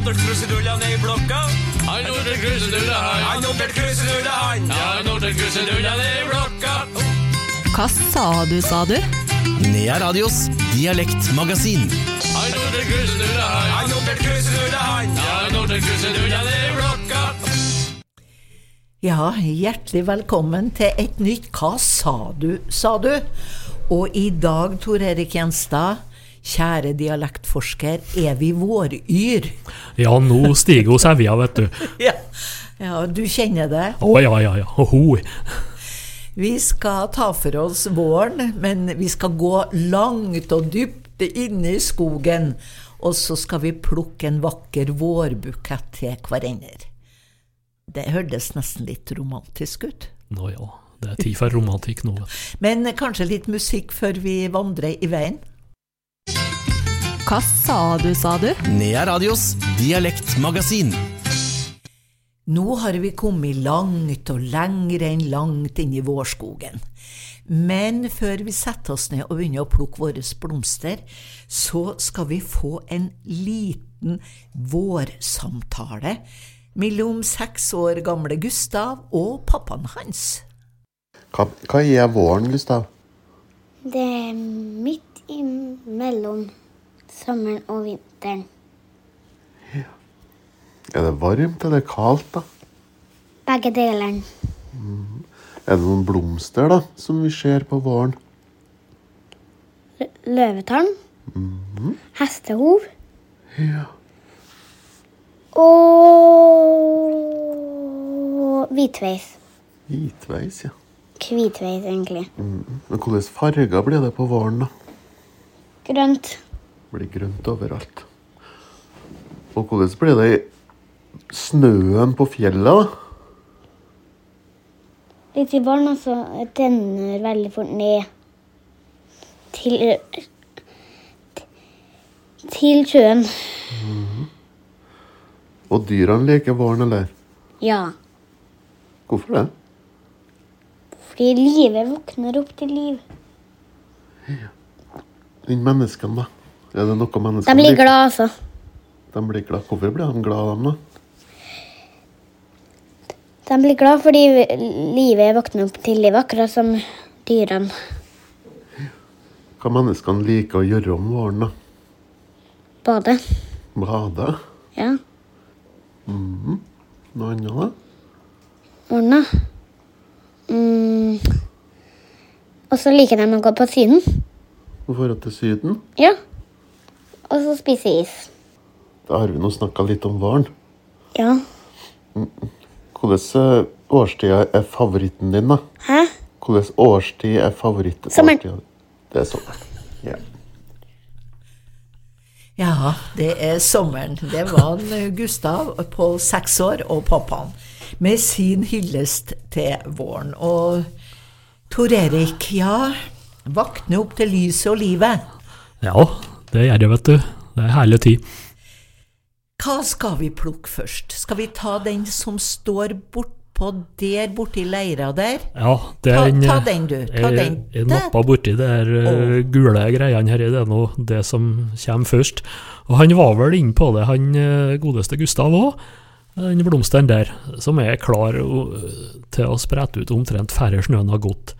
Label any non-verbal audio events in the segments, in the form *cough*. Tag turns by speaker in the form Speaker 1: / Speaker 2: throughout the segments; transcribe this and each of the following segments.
Speaker 1: notert krusedulla ned i blokka.
Speaker 2: Han notert krusedulla, han.
Speaker 1: Han notert krusedulla, han.
Speaker 2: Ja, han notert krusedulla ned i blokka.
Speaker 3: Hva sa du, sa du?
Speaker 4: Nea Radios dialektmagasin.
Speaker 2: Han notert krusedulla, han.
Speaker 1: Han notert krusedulla, han.
Speaker 2: Ja, han notert krusedulla ned i blokka.
Speaker 5: Ja, hjertelig velkommen til et nytt Hva sa du, sa du? Og i dag, Tor Erik Gjenstad, kjære dialektforsker, er vi våryr.
Speaker 6: Ja, nå stiger hun sevja, vet du. *laughs*
Speaker 5: Ja. ja, du kjenner det.
Speaker 6: Å ja, ja, ja. Ho.
Speaker 5: Vi skal ta for oss våren, men vi skal gå langt og dypt inne i skogen. Og så skal vi plukke en vakker vårbukett til hverandre. Det hørtes nesten litt romantisk ut.
Speaker 6: Nå ja, det er tid for romantikk nå.
Speaker 5: Men kanskje litt musikk før vi vandrer i veien?
Speaker 3: Hva sa du, sa du?
Speaker 4: Nea Radios dialektmagasin.
Speaker 5: Nå har vi kommet langt og lenger enn langt inn i vårskogen. Men før vi setter oss ned og begynner å plukke våre blomster, så skal vi få en liten vårsamtale mellom seks år gamle Gustav og pappaen hans.
Speaker 7: Hva, hva er våren, Gustav?
Speaker 8: Det er midt imellom sommeren og vinteren. Ja.
Speaker 7: Er det varmt eller kaldt, da?
Speaker 8: Begge deler.
Speaker 7: Er det noen blomster da, som vi ser på våren?
Speaker 8: L Løvetann. Hestehov.
Speaker 7: Ja.
Speaker 8: Og hvitveis.
Speaker 7: Hvitveis, ja.
Speaker 8: Hvitveis, egentlig.
Speaker 7: Men hvilke farger blir det på våren, da?
Speaker 8: Grønt.
Speaker 7: Blir grønt overalt. Og hvordan blir det i snøen på fjellet, da?
Speaker 8: Litt i vann, og så renner veldig fort ned til til sjøen.
Speaker 7: Og dyrene leker våren, eller?
Speaker 8: Ja.
Speaker 7: Hvorfor det?
Speaker 8: Fordi livet våkner opp til liv.
Speaker 7: Den menneskene, da? Er det noe
Speaker 8: mennesker
Speaker 7: De
Speaker 8: blir glad, altså.
Speaker 7: De blir glad. Hvorfor blir de glad, dem, da?
Speaker 8: De blir glad fordi livet våkner opp til livet, akkurat som dyrene.
Speaker 7: Hva menneskene liker å gjøre om våren, da?
Speaker 8: Bade.
Speaker 7: Bade?
Speaker 8: Ja.
Speaker 7: Noe annet, da?
Speaker 8: Morgena. Mm. Og så liker de å gå på Syden.
Speaker 7: Og dra til Syden?
Speaker 8: Ja. Og så spise is.
Speaker 7: Da har vi nå snakka litt om våren.
Speaker 8: Ja.
Speaker 7: Hvilken eh, årstid er favoritten din, da?
Speaker 8: Hæ?
Speaker 7: Hvilken årstid er favoritten?
Speaker 8: Sommeren.
Speaker 7: Det er sommeren. Ja.
Speaker 5: Ja, det er sommeren. Det var en eh, Gustav på seks år og pappaen med sin hyllest til våren. Og Tor Erik, ja, våkne opp til lyset og livet.
Speaker 6: Ja, det gjør jeg, vet du. Det er herlig tid.
Speaker 5: Hva skal vi plukke først? Skal vi ta den som står bortpå der borti leira der?
Speaker 6: Ja, det
Speaker 5: Ta,
Speaker 6: er en,
Speaker 5: ta den, du. Ta
Speaker 6: jeg,
Speaker 5: den.
Speaker 6: jeg nappa borti det her eh, gule greiene her, det er nå det som kommer først. Og han var vel inne på det, han eh, godeste Gustav òg. Den blomsten der, som er klar til å sprette ut omtrent færre snøen har gått.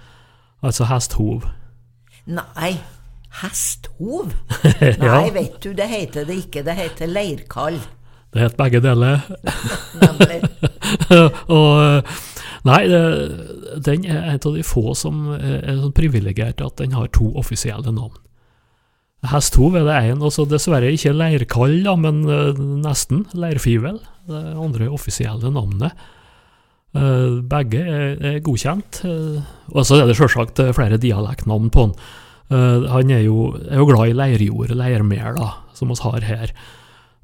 Speaker 6: Altså hesthov.
Speaker 5: Nei, hesthov? *laughs*
Speaker 6: Ja.
Speaker 5: Nei, vet du, det heter det ikke. Det heter leirkall.
Speaker 6: Det het begge deler.
Speaker 5: Nemlig. *laughs*
Speaker 6: og eh, Nei, den er en av de få som er sånn privilegert at den har to offisielle navn. Hesthov er det én, og så dessverre ikke leirkall, da, men eh, nesten. Leirfivel. Det andre offisielle navnet. Eh, begge er, godkjent. og så er det selvsagt eh, flere dialektnavn på han. Eh, han er jo, er jo glad i leirjord, leirmel, som vi har her.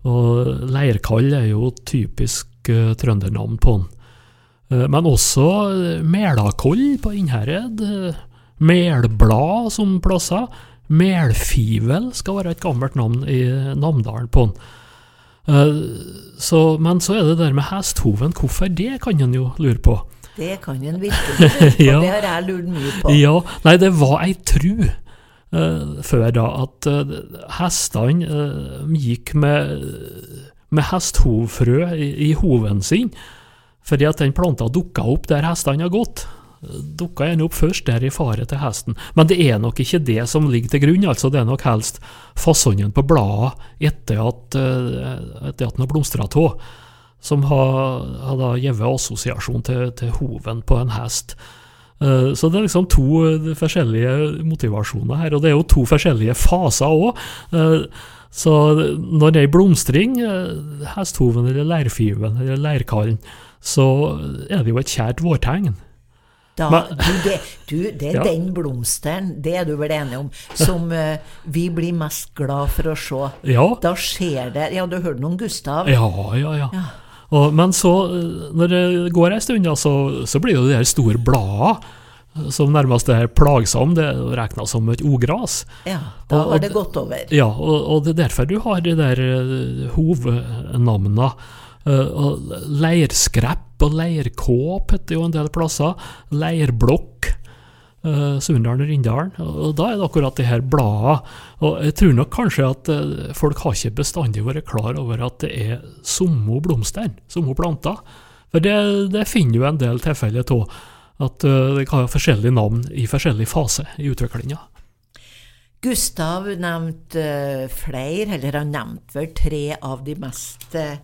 Speaker 6: Og leirkall er jo typisk uh, trøndernavn på han. Uh, men også uh, melakoll på Innherred. melblad som plasser. Melfivel skal være et gammelt navn i Namdalen på han. Så, men så er det der med hesthoven. Hvorfor det, kan en jo lure på.
Speaker 5: Det kan en virkelig lure *laughs* på.
Speaker 6: Ja.
Speaker 5: Det har jeg lurt mye på.
Speaker 6: Ja, nei, det var ei tru før da, at eh, hestene eh, gikk med, med hesthovfrø i, i hoven sin, fordi at den planta dukka opp der hestene har gått. Dukka gjerne opp først der i fare til hesten. Men det er nok ikke det som ligger til grunn, altså det er nok helst fasongen på bladet etter at, eh, etter at den har blomstra av, som har, har gitt assosiasjon til, til hoven på en hest. Eh, Så det er liksom to eh, forskjellige motivasjoner her, og det er jo to forskjellige faser òg. Så når det er blomstring, eh, hesthoven eller leirfiven eller leirkallen, så er det jo et kjært vårtegn.
Speaker 5: Da,
Speaker 6: Men-
Speaker 5: du, det, du, det er *laughs*
Speaker 6: Ja.
Speaker 5: den blomsteren, det er du vel enig om, som uh, *laughs* vi blir mest glad for å se.
Speaker 6: Ja,
Speaker 5: Da skjer det Ja, du hørte noen Gustav?
Speaker 6: ja, ja. ja. Og, men så, eh, når det går ei stund, så, så blir jo de her store bladene eh, som nærmest er plagsomme. Det regnes som et ogras.
Speaker 5: Ja, da har det gått over.
Speaker 6: Ja, og, og det er derfor du har de der uh, hovnamna. Uh, leirskrepp og leirkåp heter jo en del plasser. Leirblokk. Uh, Sunndalen og Rindalen. Og da er det akkurat det her bladet. Og jeg tror nok kanskje at uh, folk har ikke bestandig vært klar over at det er somme blomster, somme planter. For det, det finner jo en del tilfeller av. At uh, det kan ha forskjellige navn i forskjellig fase i utviklinga.
Speaker 5: Gustav nevnte eh, flere, eller han nevnte vel tre av de mest eh,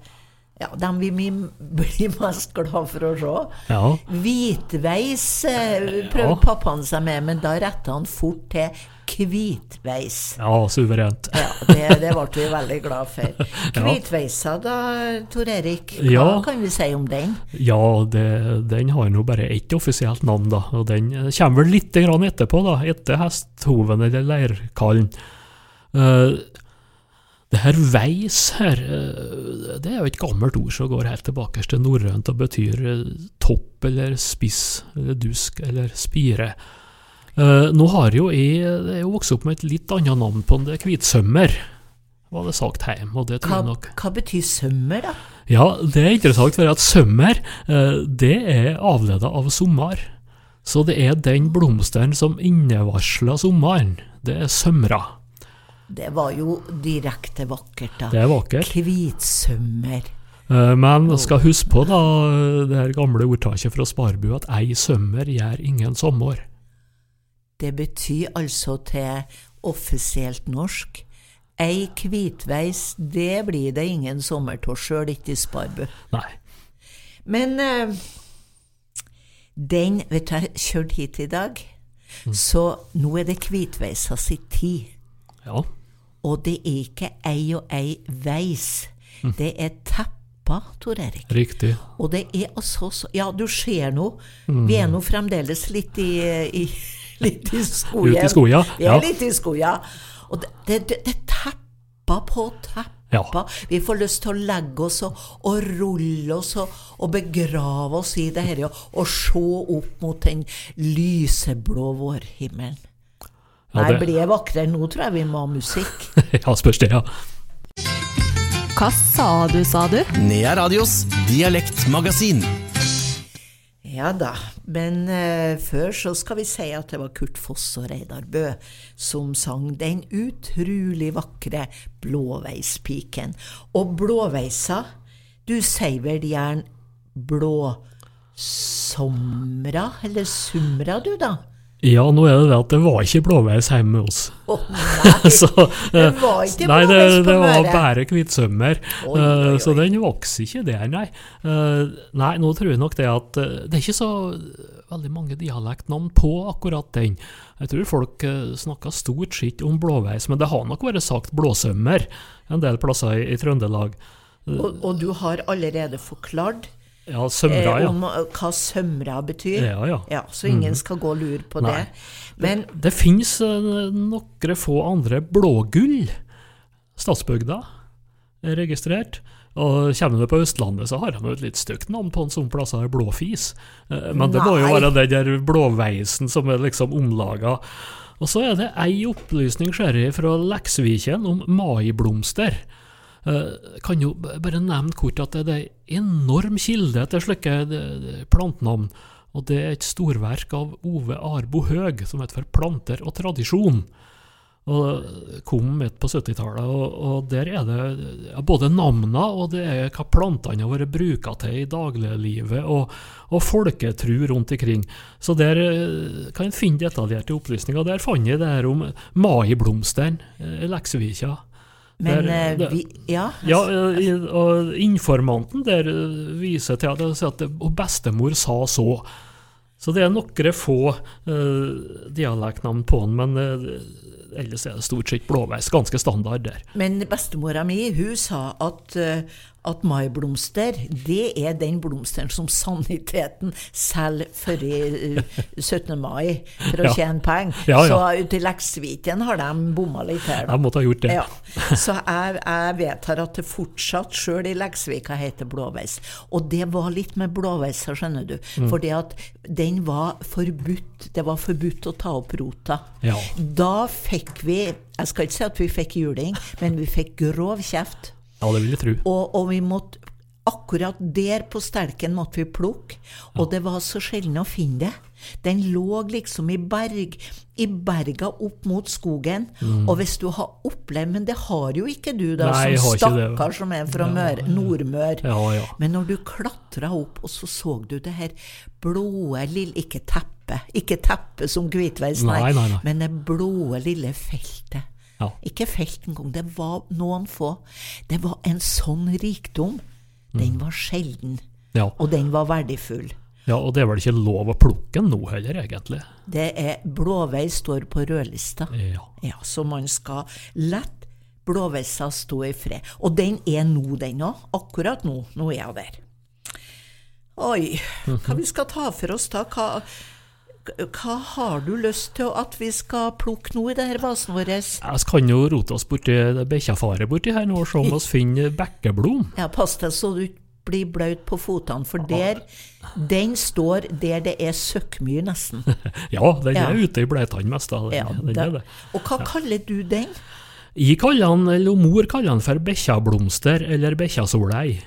Speaker 5: Ja, dem vi mi- blir *laughs* mest glad for å se.
Speaker 6: Ja.
Speaker 5: Hvitveis prøver prøvde
Speaker 6: Ja.
Speaker 5: pappaen seg med, men da retta han fort til hvitveis.
Speaker 6: ja, suverent.
Speaker 5: Ja, det, det ble vi veldig glad for. *laughs* Hvitveisa da, Tor Erik, hva
Speaker 6: Ja.
Speaker 5: kan vi si om den?
Speaker 6: Ja, det, den har nå bare ett offisielt navn, da. Og den eh, kommer vel litt grann etterpå, da. Etter hesthoven eller leirkallen. Uh, det her veis her, eh, det er jo et gammelt ord som går helt tilbake til norrønt og betyr topp eller spiss eller dusk eller spire. Eh, nå har jo jeg, jeg er jo vokst opp med et litt annet navn på det er hvitsømmer, var det sagt hjemme, og det tror
Speaker 5: Hva,
Speaker 6: jeg nok
Speaker 5: hva betyr sømmer, da?
Speaker 6: ja, det er interessant, for at sømmer, eh, det er avleda av sommer. Så det er den blomsteren som innevarsler sommeren. Det er sømra.
Speaker 5: Det var jo direkte vakkert, da.
Speaker 6: Det er vakkert.
Speaker 5: Hvitsømmer.
Speaker 6: Eh, Men skal huske på da, det her gamle ordtaket fra Sparbu at ei sømmer gjør ingen sommer.
Speaker 5: Det betyr altså til offisielt norsk Ei hvitveis, det blir det ingen sommer av, sjøl ikke i Sparbu.
Speaker 6: Nei.
Speaker 5: Men eh, den Vet du, jeg kjørte hit i dag, så nå er det hvitveisa si tid.
Speaker 6: Ja.
Speaker 5: Og det er ikke ei og ei veis. Det er teppa, Tor Erik.
Speaker 6: Riktig.
Speaker 5: Og det er altså så Ja, du ser nå. Vi er nå fremdeles litt i, i, litt i skogen.
Speaker 6: Ute i skogen,
Speaker 5: Vi er
Speaker 6: ja.
Speaker 5: litt i skogen. Og det, det, det, det tepper på tepper.
Speaker 6: Ja.
Speaker 5: Vi får lyst til å legge oss og, og rulle oss og, og begrave oss i det her og, og se opp mot den lyseblå vårhimmelen.
Speaker 6: Ja,
Speaker 5: Nei,
Speaker 6: det-
Speaker 5: blir jeg vakrere nå, tror jeg vi må ha musikk. *laughs*
Speaker 6: ja, spørs det, ja.
Speaker 3: Hva sa du, sa du?
Speaker 4: Nea Radios dialektmagasin.
Speaker 5: Ja da, men uh, før så skal vi si at det var Kurt Foss og Reidar Bø som sang den utrolig vakre Blåveispiken. Og blåveisa, du sier vel gjerne blåsomra, eller sumra du da?
Speaker 6: Ja, nå er det det at det var ikke blåveis hjemme med oss.
Speaker 5: Oh, *laughs* nei,
Speaker 6: Så,
Speaker 5: det
Speaker 6: eh,
Speaker 5: var ikke
Speaker 6: Nei, det,
Speaker 5: blåveis på
Speaker 6: det var bare hvitsømmer. Eh, Så den vokser ikke der, nei. Eh, Nei, nå tror jeg nok det at eh, det er ikke så veldig mange dialektnavn på akkurat den. Jeg tror folk eh, snakker stort sett om blåveis, men det har nok vært sagt blåsømmer en del plasser i, i Trøndelag.
Speaker 5: Og, og du har allerede forklart
Speaker 6: Ja, sømra,
Speaker 5: eh,
Speaker 6: ja.
Speaker 5: om eh, hva sømra betyr.
Speaker 6: Ja, ja.
Speaker 5: Ja, så ingen skal gå og lure på
Speaker 6: Nei.
Speaker 5: det. Men
Speaker 6: Det finnes fins noen få andre blågull. Stadsbygda er registrert. Og kommer du på Østlandet, så har han et litt stygt navn på en sånn plass Blåfis. Eh, Men det må jo være den der blåveisen som er liksom omlaga. Og så er det ei opplysning ser fra Leksviken om maiblomster. Eh, kan jo bare nevne kort at det er en enorm kilde til slike eh, plantenavn. Og det er et storverk av Ove Arbo Høeg som heter for 'Planter og tradisjon'. Og kom midt på 70-tallet, og, og der er det både navnene og det er hva plantene har vært bruka til i dagliglivet, og, og folketru rundt omkring. Så der eh, kan en finne detaljerte opplysninger. Der fant jeg det her om maiblomstene i Leksevika.
Speaker 5: Men
Speaker 6: Der-
Speaker 5: eh,
Speaker 6: det-
Speaker 5: vi Ja.
Speaker 6: Ja, og informanten der eh, viser til at, bestemor sa så. Så det er noen få uh, dialektnavn på den, men uh, ellers er det stort sett blåveis. Ganske standard der.
Speaker 5: Men bestemora mi hun sa at, eh, at maiblomster det er den blomsteren som saniteten selger før i eh, 17. mai for å
Speaker 6: Ja.
Speaker 5: tjene penger.
Speaker 6: Ja, ja.
Speaker 5: Så i Leksviken har de bomma litt her. da.
Speaker 6: Jeg måtte ha gjort det.
Speaker 5: Ja, så jeg, jeg vedtar at det fortsatt, sjøl i Leksvika, heter blåveis. Og det var litt med blåveis, skjønner du.
Speaker 6: Mm.
Speaker 5: Fordi at den var forbudt. Det var forbudt å ta opp rota. Da fikk vi Jeg skal ikke si at vi fikk juling, men vi fikk grov kjeft.
Speaker 6: Ja, det vil jeg tro.
Speaker 5: Og, og vi måtte Akkurat der på stelken måtte vi plukke, og det var så sjelden å finne det. Den lå liksom i berg, i berga opp mot skogen. Og hvis du har opplevd Men det har jo ikke du, da,
Speaker 6: Mm. Nei,
Speaker 5: som stakkar som er fra ja, Nordmør.
Speaker 6: Ja, ja.
Speaker 5: Men når du klatra opp, og så så du det her blåe lille Ikke teppet, ikke teppet som hvitveis, nei,
Speaker 6: Nei, nei, nei.
Speaker 5: men det blåe lille feltet.
Speaker 6: Ja.
Speaker 5: Ikke felt engang, det var noen få. Det var en sånn rikdom. Den var sjelden,
Speaker 6: Ja.
Speaker 5: og den var verdifull.
Speaker 6: ja, og det er vel ikke lov å plukke den nå heller, egentlig.
Speaker 5: Det er Blåvei står på rødlista.
Speaker 6: Ja.
Speaker 5: Ja, så man skal lett blåveisa stå i fred. Og den er nå, den òg. Akkurat nå. Nå er hun der. Oi, hva vi skal ta for oss da? Hva, hva har du lyst til at vi skal plukke nå i denne vasen vår?
Speaker 6: Jeg kan jo rote oss borti bekkjafaret borti her nå og se om vi finner bekkeblom.
Speaker 5: Ja, pass deg så du ikke blir blaut på fotene, for der, den står der det er søkkmyr, nesten. *laughs*
Speaker 6: Ja, den
Speaker 5: Ja.
Speaker 6: er ute i bleitene mest da. den.
Speaker 5: Ja,
Speaker 6: den er det.
Speaker 5: Og hva kaller du den?
Speaker 6: Jeg kaller den, eller mor kaller den for bekkjablomster eller bekkjasolei.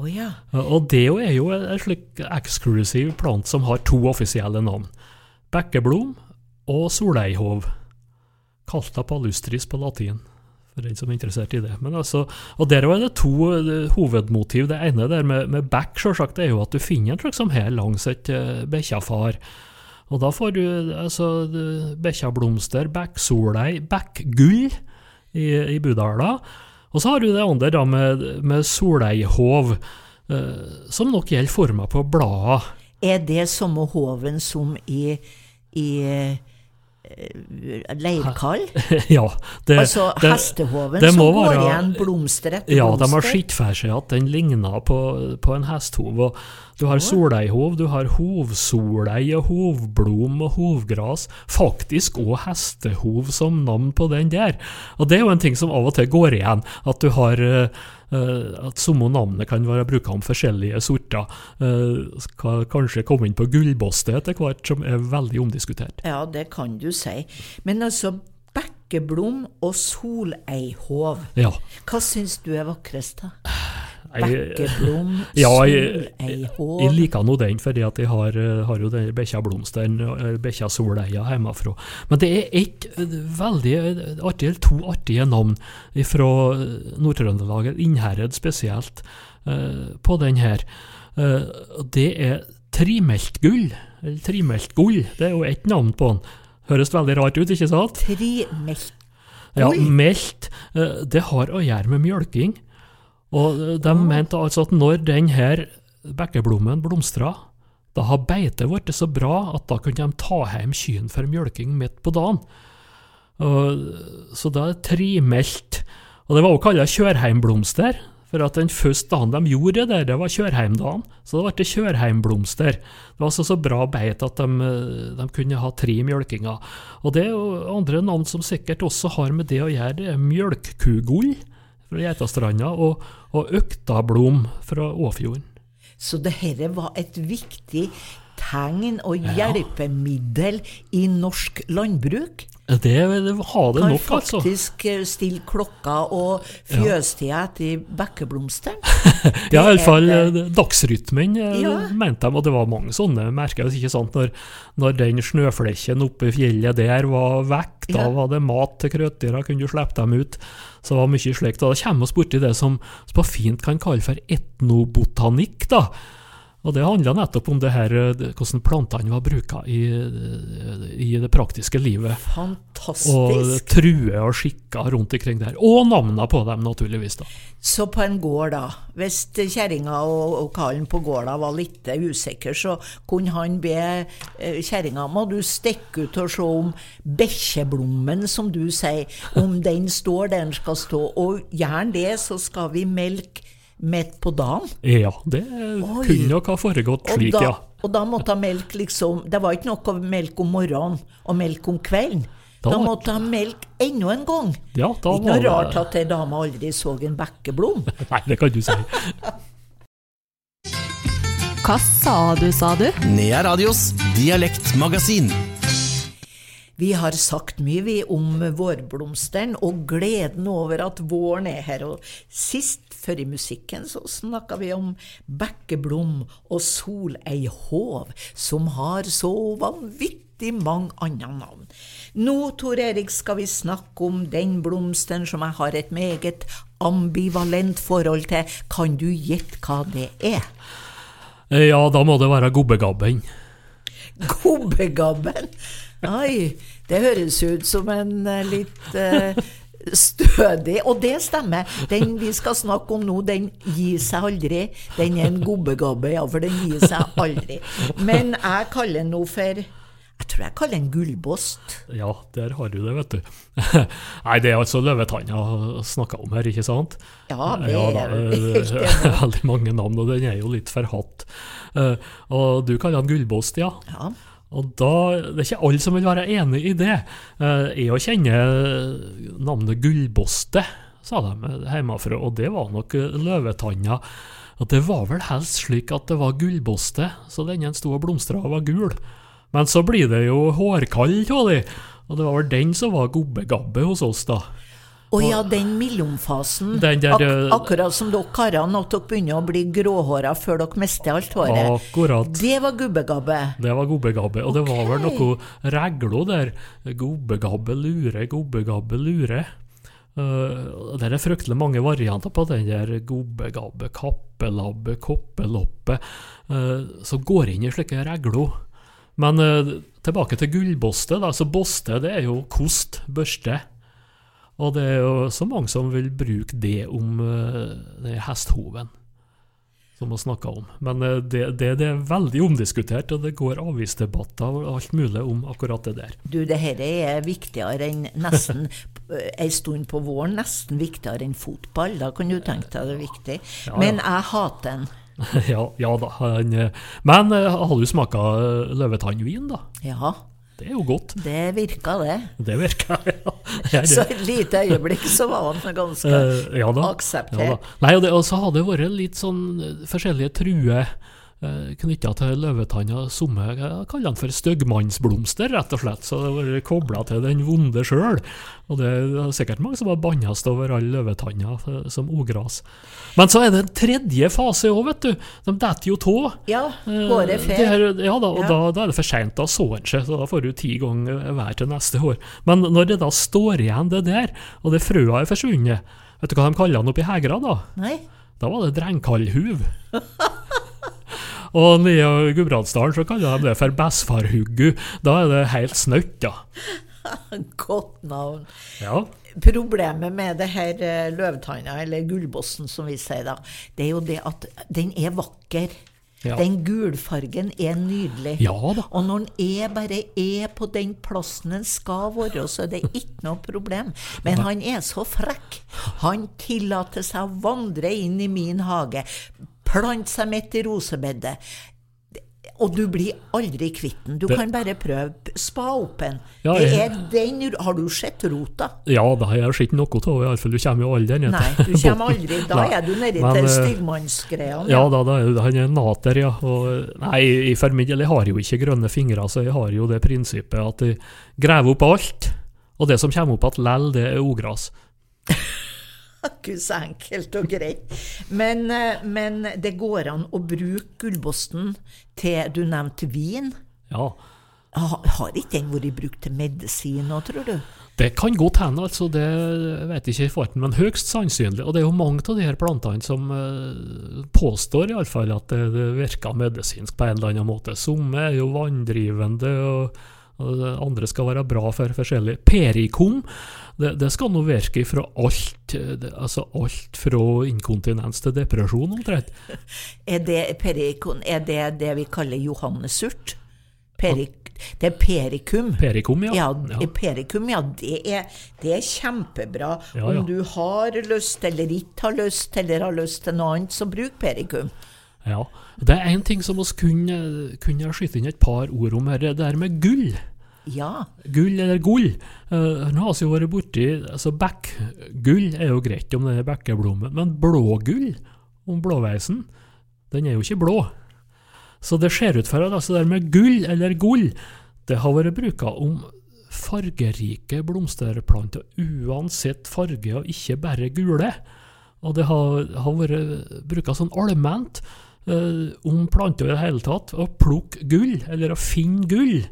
Speaker 5: Oh, ja.
Speaker 6: Og det er jo en slik eksklusiv plant som har to offisielle navn. Bekkeblom og soleihov. Calta palustris på latin, for den som er interessert i det. Altså, og Der er det to eh, hovedmotiv. Det ene der med, med bekk selvsagt, er jo at du finner en slags som her langs et uh, bekkjafar. Og da får du altså bekkjablomster, bekksolei, bekkgull i, i Budala. Og så har du det andre da med, med soleihov, eh, som nok gjelder forma på bladet.
Speaker 5: Er det samme hoven som i, i eh, leirkall? *laughs*
Speaker 6: ja, det,
Speaker 5: Altså
Speaker 6: det-
Speaker 5: hestehoven
Speaker 6: det
Speaker 5: som går
Speaker 6: være-
Speaker 5: igjen blomster etter
Speaker 6: Ja, de har
Speaker 5: blomster?
Speaker 6: sett for seg at den ligner på, på en hesthov. Du har soleihov, du har hovsolei og hovblom og hovgras. Faktisk òg hestehov som navn på den der. Og det er jo en ting som av og til går igjen, at du har eh, at samme navnet kan være brukt om forskjellige sorter. Eh, skal kanskje komme inn på gullboste etter hvert, som er veldig omdiskutert.
Speaker 5: Ja, det kan du si. Men altså, bekkeblom og soleihov,
Speaker 6: Ja.
Speaker 5: hva syns du er vakrest, da?
Speaker 6: Jeg-
Speaker 5: Bekkeblom, *laughs*
Speaker 6: Ja, jeg,
Speaker 5: soleihov
Speaker 6: jeg liker nå den, fordi jeg har, eh, har jo den bekkjablomsteren, bikkja Soleia hjemmefra. Men det er ett eh, veldig eh, artig, eller to artige navn fra Nord-Trøndelag, Innherred spesielt, eh, på den her. Eh, Det er trimeltgull, eller trimeltgull, det er jo ett navn på den. Høres veldig rart ut, ikke sant?
Speaker 5: Trimeltgull?
Speaker 6: Ja, melt. eh, Det har å gjøre med mjølking. Og de mente altså at når denne bekkeblommen blomstra, da har beitet blitt så bra at da kunne de ta hjem kyrne for mjølking midt på dagen. Og, så da er det trimelt. Og det var også kalt kjørheimblomster, for at den første dagen de gjorde det der, det var kjørheimdagen. Så det ble kjørheimblomster. Det var altså så bra beit at de, de kunne ha tre mjølkinger. Og det er jo andre navn som sikkert også har med det å gjøre, det er mjølkkugull fra Geitastranda og, og øktablom fra Åfjorden.
Speaker 5: Så dette var et viktig tegn og hjelpemiddel i norsk landbruk?
Speaker 6: Det, det har det
Speaker 5: Kan
Speaker 6: nok, altså.
Speaker 5: Kan faktisk eh, stille klokka og fjøstida etter bekkeblomsteren. *laughs*
Speaker 6: Ja, iallfall
Speaker 5: det.
Speaker 6: dagsrytmen eh,
Speaker 5: Ja.
Speaker 6: mente de, og det var mange sånne merker. ikke sant? Når, når den snøflekken oppe i fjellet der var vekk, da
Speaker 5: Ja.
Speaker 6: var det mat til krøtdyra, kunne du slippe dem ut. Så det var mye slikt. Da kommer vi borti det som som på fint kan kalle for etnobotanikk. da. Og det handla nettopp om det her, eh, hvordan plantene var bruka i, i det praktiske livet.
Speaker 5: Fantastisk!
Speaker 6: Og truer og skikker rundt omkring der. Og navnene på dem, naturligvis. da.
Speaker 5: Så på en gård, da, hvis kjerringa og, og karen på gårda var litt usikker, så kunne han be eh, kjerringa må du stikke ut og se om bekkjeblommen, som du sier, om den står der den skal stå. Og gjerne det, så skal vi melke midt på dagen.
Speaker 6: Ja, det
Speaker 5: Oi.
Speaker 6: kunne nok ha foregått
Speaker 5: Og
Speaker 6: slik,
Speaker 5: da,
Speaker 6: ja.
Speaker 5: og da måtte han melke liksom Det var ikke nok å melke om morgenen og melke om kvelden.
Speaker 6: Da
Speaker 5: Da måtte han melke enda en gang.
Speaker 6: Ja, da
Speaker 5: ikke noe
Speaker 6: var det-
Speaker 5: rart at ei dame aldri så en bekkeblom. *laughs*
Speaker 6: Nei, det kan du si.
Speaker 3: Hva sa du, sa du?
Speaker 4: Nea Radios dialektmagasin.
Speaker 5: Vi har sagt mye vi om vårblomsteren og gleden over at våren er her. Og sist før i musikken så snakka vi om bekkeblom og soleihov, som har så vanvittig mange andre navn. Nå, Tor Erik, skal vi snakke om den blomsten som jeg har et meget ambivalent forhold til. Kan du gjette hva det er?
Speaker 6: Eh, Ja, da må det være gobbegabben.
Speaker 5: Gobbegabben. Oi, det høres ut som en eh, litt eh, stødig Og det stemmer. Den vi skal snakke om nå, den gir seg aldri. Den er en gobbegabbe, ja, for den gir seg aldri. Men jeg kaller den nå for Jeg tror jeg kaller den gullbost.
Speaker 6: Ja, der har du det, vet du. *laughs* Nei, det er altså løvetanna snakka om her, ikke sant?
Speaker 5: Ja, det
Speaker 6: Ja,
Speaker 5: er
Speaker 6: da,
Speaker 5: jeg
Speaker 6: eh. *laughs* Veldig mange navn, og den er jo litt forhatt. Eh, Og du kaller den gullbost, ja.
Speaker 5: Ja.
Speaker 6: Og da, Det er ikke alle som vil være enig i det. Eh, Jeg kjenner navnet Gullboste, sa de hjemmefra, og det var nok eh, løvetanna. Og det var vel helst slik at det var gullboste, så denne en sto og blomstra og var gul. Men så blir det jo hårkall av de, og det var vel den som var gobbegabbe hos oss, da.
Speaker 5: Å ja, den mellomfasen. Ak
Speaker 6: eh,
Speaker 5: akkurat som dere karene, at dere begynner å bli gråhåra før dere mister alt håret.
Speaker 6: Akkurat.
Speaker 5: Det var gubbegabbe.
Speaker 6: Det var gubbegabbe. og det var vel noe regler der. Gubbegabbe lure, gubbegabbe lure. Uh, det er fryktelig mange varianter på den der gobbegabbe, kappelabbe, koppeloppe, uh, som går inn i slike regler. Men uh, tilbake til gullboste. da, så Boste det er jo kost, børste. Og det er jo så mange som vil bruke det om uh, hesthoven som vi snakka om. Men eh, det, det, det er veldig omdiskutert, og det går avisdebatter og alt mulig om akkurat det der.
Speaker 5: Du, det her er viktigere enn nesten eh, ei stund på våren, nesten viktigere enn fotball. Da kan du tenke deg det er viktig.
Speaker 6: Ja,
Speaker 5: Men jeg hater den. *laughs*
Speaker 6: ja, ja da. Eh, men eh, har du smaka løvetannvin, da?
Speaker 5: Ja,
Speaker 6: Det er jo godt.
Speaker 5: det virka det.
Speaker 6: Det virker, *laughs* ja. Det det.
Speaker 5: Så et lite øyeblikk så var han ganske
Speaker 6: uh, ja da.
Speaker 5: akseptert.
Speaker 6: Ja. Nei, og det også har det vært litt sånn eh, forskjellige truer knytta til løvetanna. Somme jeg kaller den for styggmannsblomster, rett og slett. Så det har vært kobla til den vonde sjøl. Og det er sikkert mange som har bannast over all løvetanna eh, som ogras. Men så er det en tredje fase òg, vet du. De detter jo tå.
Speaker 5: Ja,
Speaker 6: Eh,
Speaker 5: håret
Speaker 6: det
Speaker 5: fer.
Speaker 6: Ja da, og
Speaker 5: Ja.
Speaker 6: Da, da er det for seint. Da så en seg, så da får du ti ganger hver til neste år. Men når det da står igjen det der, og det frøa er forsvunnet, vet du hva de kaller den oppi Hegra da?
Speaker 5: Nei?
Speaker 6: Da var det drengkallhuv. *laughs* og nede i Gudbrandsdalen så kaller de det for bessfarhuggu. Da er det helt snaut, da. *laughs*
Speaker 5: Godt navn.
Speaker 6: Ja.
Speaker 5: Problemet med det her eh, løvtanna, eller gullbossen som vi sier da, det er jo det at den er vakker.
Speaker 6: Ja.
Speaker 5: Den gulfargen er nydelig.
Speaker 6: Ja da.
Speaker 5: Og når den er bare er på den plassen den skal være, så er det ikke noe problem. Men han er så frekk. Han tillater seg å vandre inn i min hage, plante seg midt i rosebedet. Og du blir aldri kvitt den. Du
Speaker 6: Det-
Speaker 5: kan bare prøve. Spa opp en.
Speaker 6: Ja,
Speaker 5: det Har du sett rota?
Speaker 6: Ja, da har jeg sett noe av, iallfall. Du kommer jo aldri ned
Speaker 5: Nei, du kommer *laughs* aldri. Da
Speaker 6: Nei,
Speaker 5: er du nedi til
Speaker 6: eh,
Speaker 5: styggmannsgreiene.
Speaker 6: Ja da, da er han er nater, ja. Og, nei, jeg for min del jeg har jo ikke grønne fingre, så jeg har jo det prinsippet at jeg graver opp alt, Og det som kommer opp igjen lell, det er ogras. *laughs*
Speaker 5: Gud, så enkelt og greit. Men, eh, men det går an å bruke gullbosten til Du nevnte vin.
Speaker 6: Ja,
Speaker 5: Har ikke den vært brukt til medisin nå, tror du?
Speaker 6: det kan godt hende, altså. Det vet jeg ikke i farten, men høyst sannsynlig. Og det er jo mange av de her plantene som eh, påstår iallfall at det, det virker medisinsk på en eller annen måte. Somme er jo vanndrivende, og det andre skal være bra for forskjellig. Perikom, det, det skal nå virke fra alt, eh, det, altså alt fra inkontinens til depresjon, omtrent. *laughs*
Speaker 5: Er det, perikon, er det det vi kaller johannesurt? Perik, det er perikum.
Speaker 6: Perikum, ja.
Speaker 5: Ja, perikum, ja, det er, det er kjempebra.
Speaker 6: Ja.
Speaker 5: Om du har lyst eller ikke har lyst, eller har lyst til noe annet, så bruk perikum.
Speaker 6: Ja. Det er én ting som vi kunne, kunne skyte inn et par ord om her, det der med gull.
Speaker 5: Ja,
Speaker 6: Gull eller gull. Uh, nå har jo vært borti altså Bekkgull er jo greit om det er bekkeblomme, men blågull, om blåveisen, den er jo ikke blå. Så det ser ut for at altså det med gull eller gull, det har vært bruka om fargerike blomsterplanter, uansett farge, og ikke bare gule. Og det har, har vært bruka sånn allment eh, om planter i det hele tatt, å plukke gull, eller å finne gull.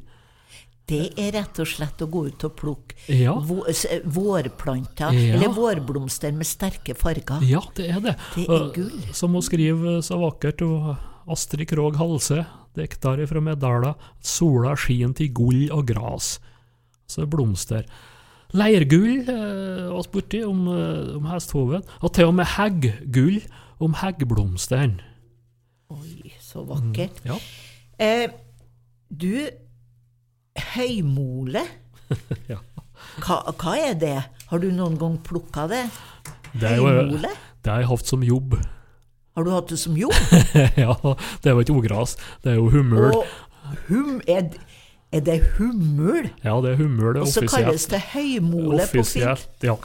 Speaker 5: Det er rett og slett å gå ut og plukke
Speaker 6: Ja.
Speaker 5: vårplanter,
Speaker 6: Ja.
Speaker 5: eller vårblomster med sterke farger.
Speaker 6: Ja, det er det.
Speaker 5: Det er gull.
Speaker 6: Som hun skriver så vakkert, Astrid Krogh Halse, dikter fra Meddala, sola skin til gull og gras. Så blomster. Leirgull eh, oss borti om, eh, om hesthoven, og til og med hegggull om heggblomsteren.
Speaker 5: Oi, så vakkert.
Speaker 6: Ja.
Speaker 5: Eh, du, høymole, *laughs*
Speaker 6: Ja.
Speaker 5: hva, hva er det? Har du noen gang plukka det?
Speaker 6: Det er jo det har jeg hatt som jobb.
Speaker 5: Har du hatt det som jobb? *laughs*
Speaker 6: ja, det er jo ikke ogras, det er jo hummel.
Speaker 5: Hum, er, er det hummel?
Speaker 6: Ja, det er hummel,
Speaker 5: Og så kalles det høymole på fint.
Speaker 6: Ja.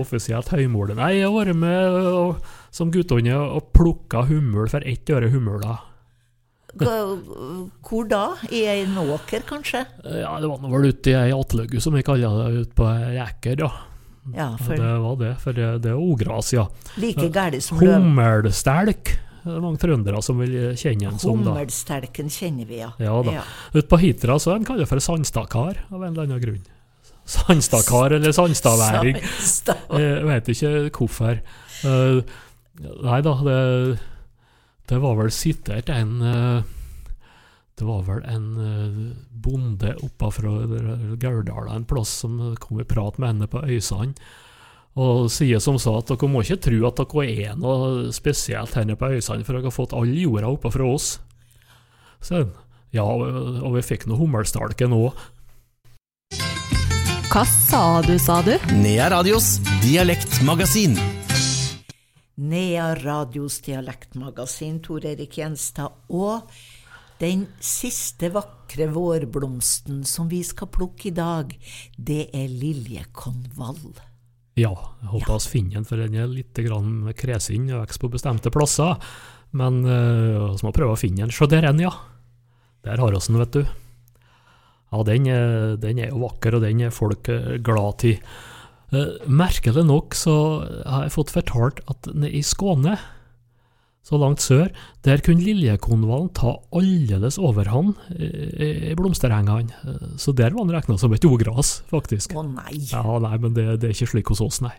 Speaker 6: Offisielt høymole. Nei, jeg har vært med og, som guttunge og plukka hummel for ett øre humla.
Speaker 5: Hvor da? I en åker, kanskje?
Speaker 6: Ja, det var vel ute i ei attløgge, som vi kaller det, ute på ei eker, ja.
Speaker 5: Ja, for
Speaker 6: Det var det, for det, det er ogras, ja.
Speaker 5: like gæli som løv.
Speaker 6: Hummelstelk. Det er mange trøndere som vil kjenne den som, da.
Speaker 5: Hummelstelken kjenner vi, ja.
Speaker 6: Ja da. Ute på Hitra så er den kalt for sandstakar, av en eller annen grunn. Sandstakar, eller Sandstadværing.
Speaker 5: Sandstad.
Speaker 6: Jeg vet ikke hvorfor. Eh, nei da, det, det var vel sitert en eh, Det var vel en eh, bonde oppa fra Gauldala en plass som kom i prat med henne på Øysand. Og sier som sa at dere må ikke tro at dere er noe spesielt her på Øysand, for dere har fått all jorda oppe fra oss. Så, ja, og vi fikk noe hummelstalke nå.
Speaker 3: Hva sa du, sa du?
Speaker 4: Nea Radios dialektmagasin.
Speaker 5: Nea Radios dialektmagasin, Tor Erik Gjenstad. Og den siste vakre vårblomsten som vi skal plukke i dag, det er liljekonvall.
Speaker 6: Ja, jeg håper vi finner den, for den er litt grann kresen og vokser på bestemte plasser. Men vi vi må prøve å finne den. Se der er den, ja. Der har vi den, vet du. Ja, den, den er jo vakker, og den er folk eh, glad til. Uh, merkelig nok så har jeg fått fortalt at nede i Skåne, så langt sør, der kunne liljekonvallen ta aldeles overhånd i, i blomsterhengene. Eh, Så der var den regna som et ogras, faktisk.
Speaker 5: Å nei!
Speaker 6: Ja, nei, men det, det er ikke slik hos oss, nei.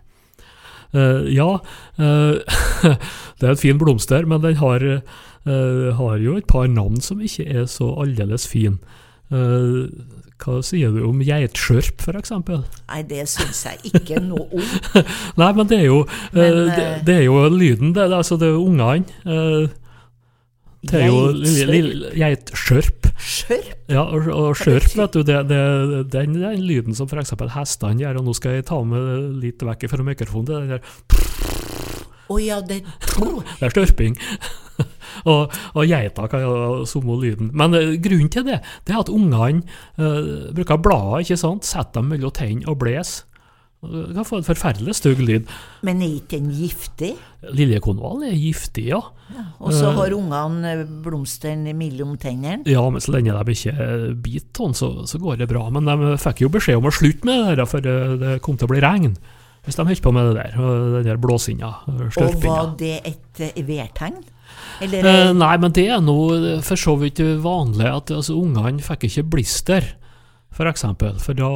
Speaker 6: Uh, ja, uh, *laughs* det er en fin blomster, men den har, uh, har jo et par navn som ikke er så aldeles fin. Eh, hva sier du om geitskjørp, eksempel?
Speaker 5: Nei, det syns jeg ikke noe om. *laughs*
Speaker 6: Nei, men det er jo,
Speaker 5: men, uh,
Speaker 6: det,
Speaker 5: eh,
Speaker 6: det er jo lyden, det, altså det er ungene. Uh, det er jo
Speaker 5: Geitskjørp. Skjørp?
Speaker 6: Ja, og, og skjørp, vet du, det, det, den, den lyden som f.eks. hestene gjør, og nå skal jeg ta med litt vekk fra mikrofonen, det er der,
Speaker 5: Å ja, det
Speaker 6: det er størping. *laughs* og, og geita kan jo samme lyden. Men eh, grunnen til det, det er at ungene uh, bruker blader, ikke sant, setter dem mellom tennene og bles. Du kan få en forferdelig stygg lyd.
Speaker 5: Men er ikke den giftig?
Speaker 6: Liljekonvall er giftig, ja.
Speaker 5: Og så
Speaker 6: Eh.
Speaker 5: har ungene blomstene mellom tennene?
Speaker 6: Ja, men så lenge de ikke biter den, så, så går det bra. Men de fikk jo beskjed om å slutte med det, der, for det, kom til å bli regn. Hvis de holdt på med det der, den der blåsinna,
Speaker 5: Og var det et eh, værtegn? Eller
Speaker 6: Eh, nei, men det er nå for så vidt vanlig at altså, ungene fikk ikke blister, for eksempel. For da,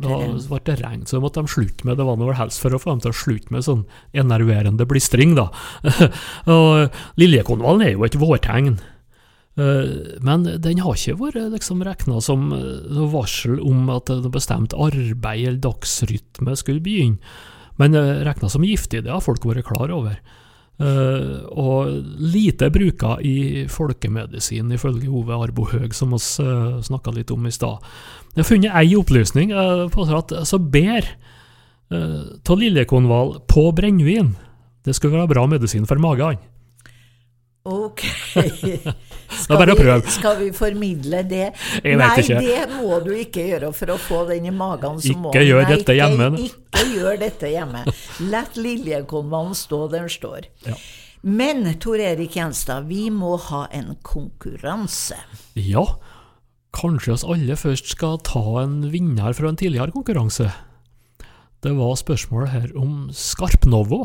Speaker 6: da ble det regn, så måtte de slutte med det. var noe helst for å få dem til å slutte med sånn enerverende blistring, da. *laughs* og liljekonvallen er jo et vårtegn. Eh, Men den har ikke vært liksom regna som eh, varsel om at noe bestemt arbeid eller dagsrytme skulle begynne. Men regna som giftig, det har folk vært klar over. Eh, og lite bruka i folkemedisin, ifølge Ove Arbo Høeg, som vi uh, snakka litt om i stad. Jeg har funnet ei opplysning uh, på at altså bær av liljekonvall på brennevin det skulle være bra medisin for magen.
Speaker 5: Ok. *laughs*
Speaker 6: Å
Speaker 5: vi, skal vi formidle det? Nei,
Speaker 6: ikke.
Speaker 5: det må du ikke gjøre for å få den i magen. så må-
Speaker 6: Ikke gjør
Speaker 5: Nei,
Speaker 6: dette hjemme.
Speaker 5: Ikke, ikke gjør dette hjemme. Lett liljekonvallen stå der den står.
Speaker 6: Ja.
Speaker 5: Men Tor Erik Gjenstad, vi må ha en konkurranse.
Speaker 6: Ja, kanskje oss alle først skal ta en vinner fra en tidligere konkurranse. Det var spørsmål her om Skarpnovo.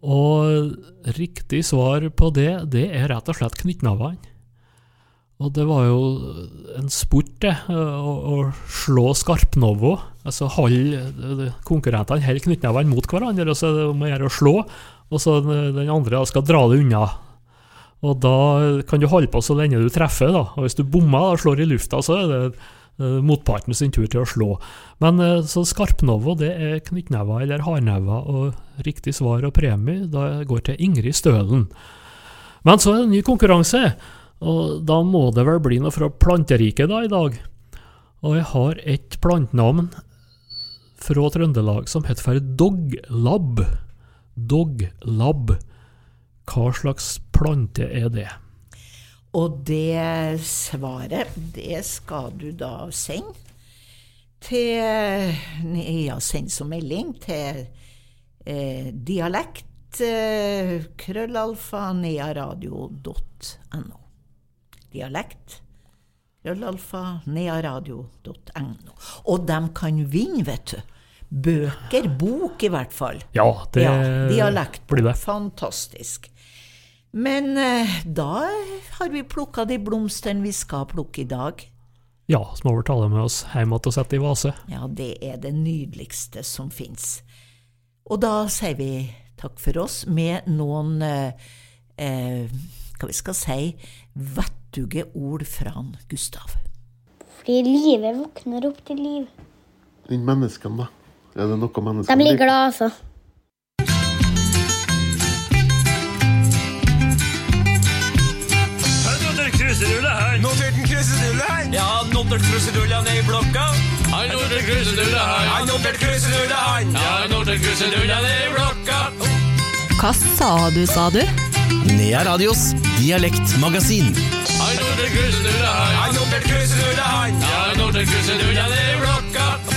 Speaker 6: Og riktig svar på det, det er rett og slett knyttnavene. Og det var jo en sport, det, å, å slå Skarpnovo. Altså holde konkurrentene helt knyttnevene mot hverandre, og så om å gjøre å slå, og så den andre skal dra det unna. Og da kan du holde på så lenge du treffer, da. Og hvis du bommer og slår i lufta, så er det eh, motparten sin tur til å slå. Men eh, så skarpnovo, det er knyttnever eller hardnever, og riktig svar og premie da går til Ingrid Stølen. Men så er det en ny konkurranse, og da må det vel bli noe fra planteriket da i dag. Og jeg har et plantenavn fra Trøndelag som heter for Doglab. Doglab. Hva slags plante er det?
Speaker 5: Og det svaret, det skal du da sende til Ja, send som melding til eh, dialekt eh, krøllalfa nearadio.no. Dialekt krøllalfa nearadio.no. Og de kan vinne, vet du. Bøker, bok i hvert fall.
Speaker 6: Ja, det
Speaker 5: ja, dialekt.
Speaker 6: blir det.
Speaker 5: Fantastisk. Men eh, da har vi plukka de blomstene vi skal plukke i dag.
Speaker 6: Ja, så må vi ta dem med oss hjem igjen og sette i vase.
Speaker 5: Ja, det er det nydeligste som fins. Og da sier vi takk for oss med noen eh, eh, hva vi skal si vettuge ord fra han Gustav.
Speaker 8: Fordi livet våkner opp til liv.
Speaker 7: Den menneskene, da. Er det noe
Speaker 8: De
Speaker 7: menneskene
Speaker 8: blir glad, altså.
Speaker 2: Notert krusedulle her.
Speaker 1: Notert en krusedulle her. Ja, notert krusedulla ned i blokka.
Speaker 2: Hei, notert krusedulle her.
Speaker 1: Ja, notert krusedulla han.
Speaker 2: Ja, notert krusedulle ned i blokka.
Speaker 3: Hva sa du, sa du?
Speaker 4: Nea Radios dialektmagasin.
Speaker 2: den kryssende hand. Han
Speaker 1: tok den kryssende hand.
Speaker 2: Ja, han tok den kryssende hand. Det rocka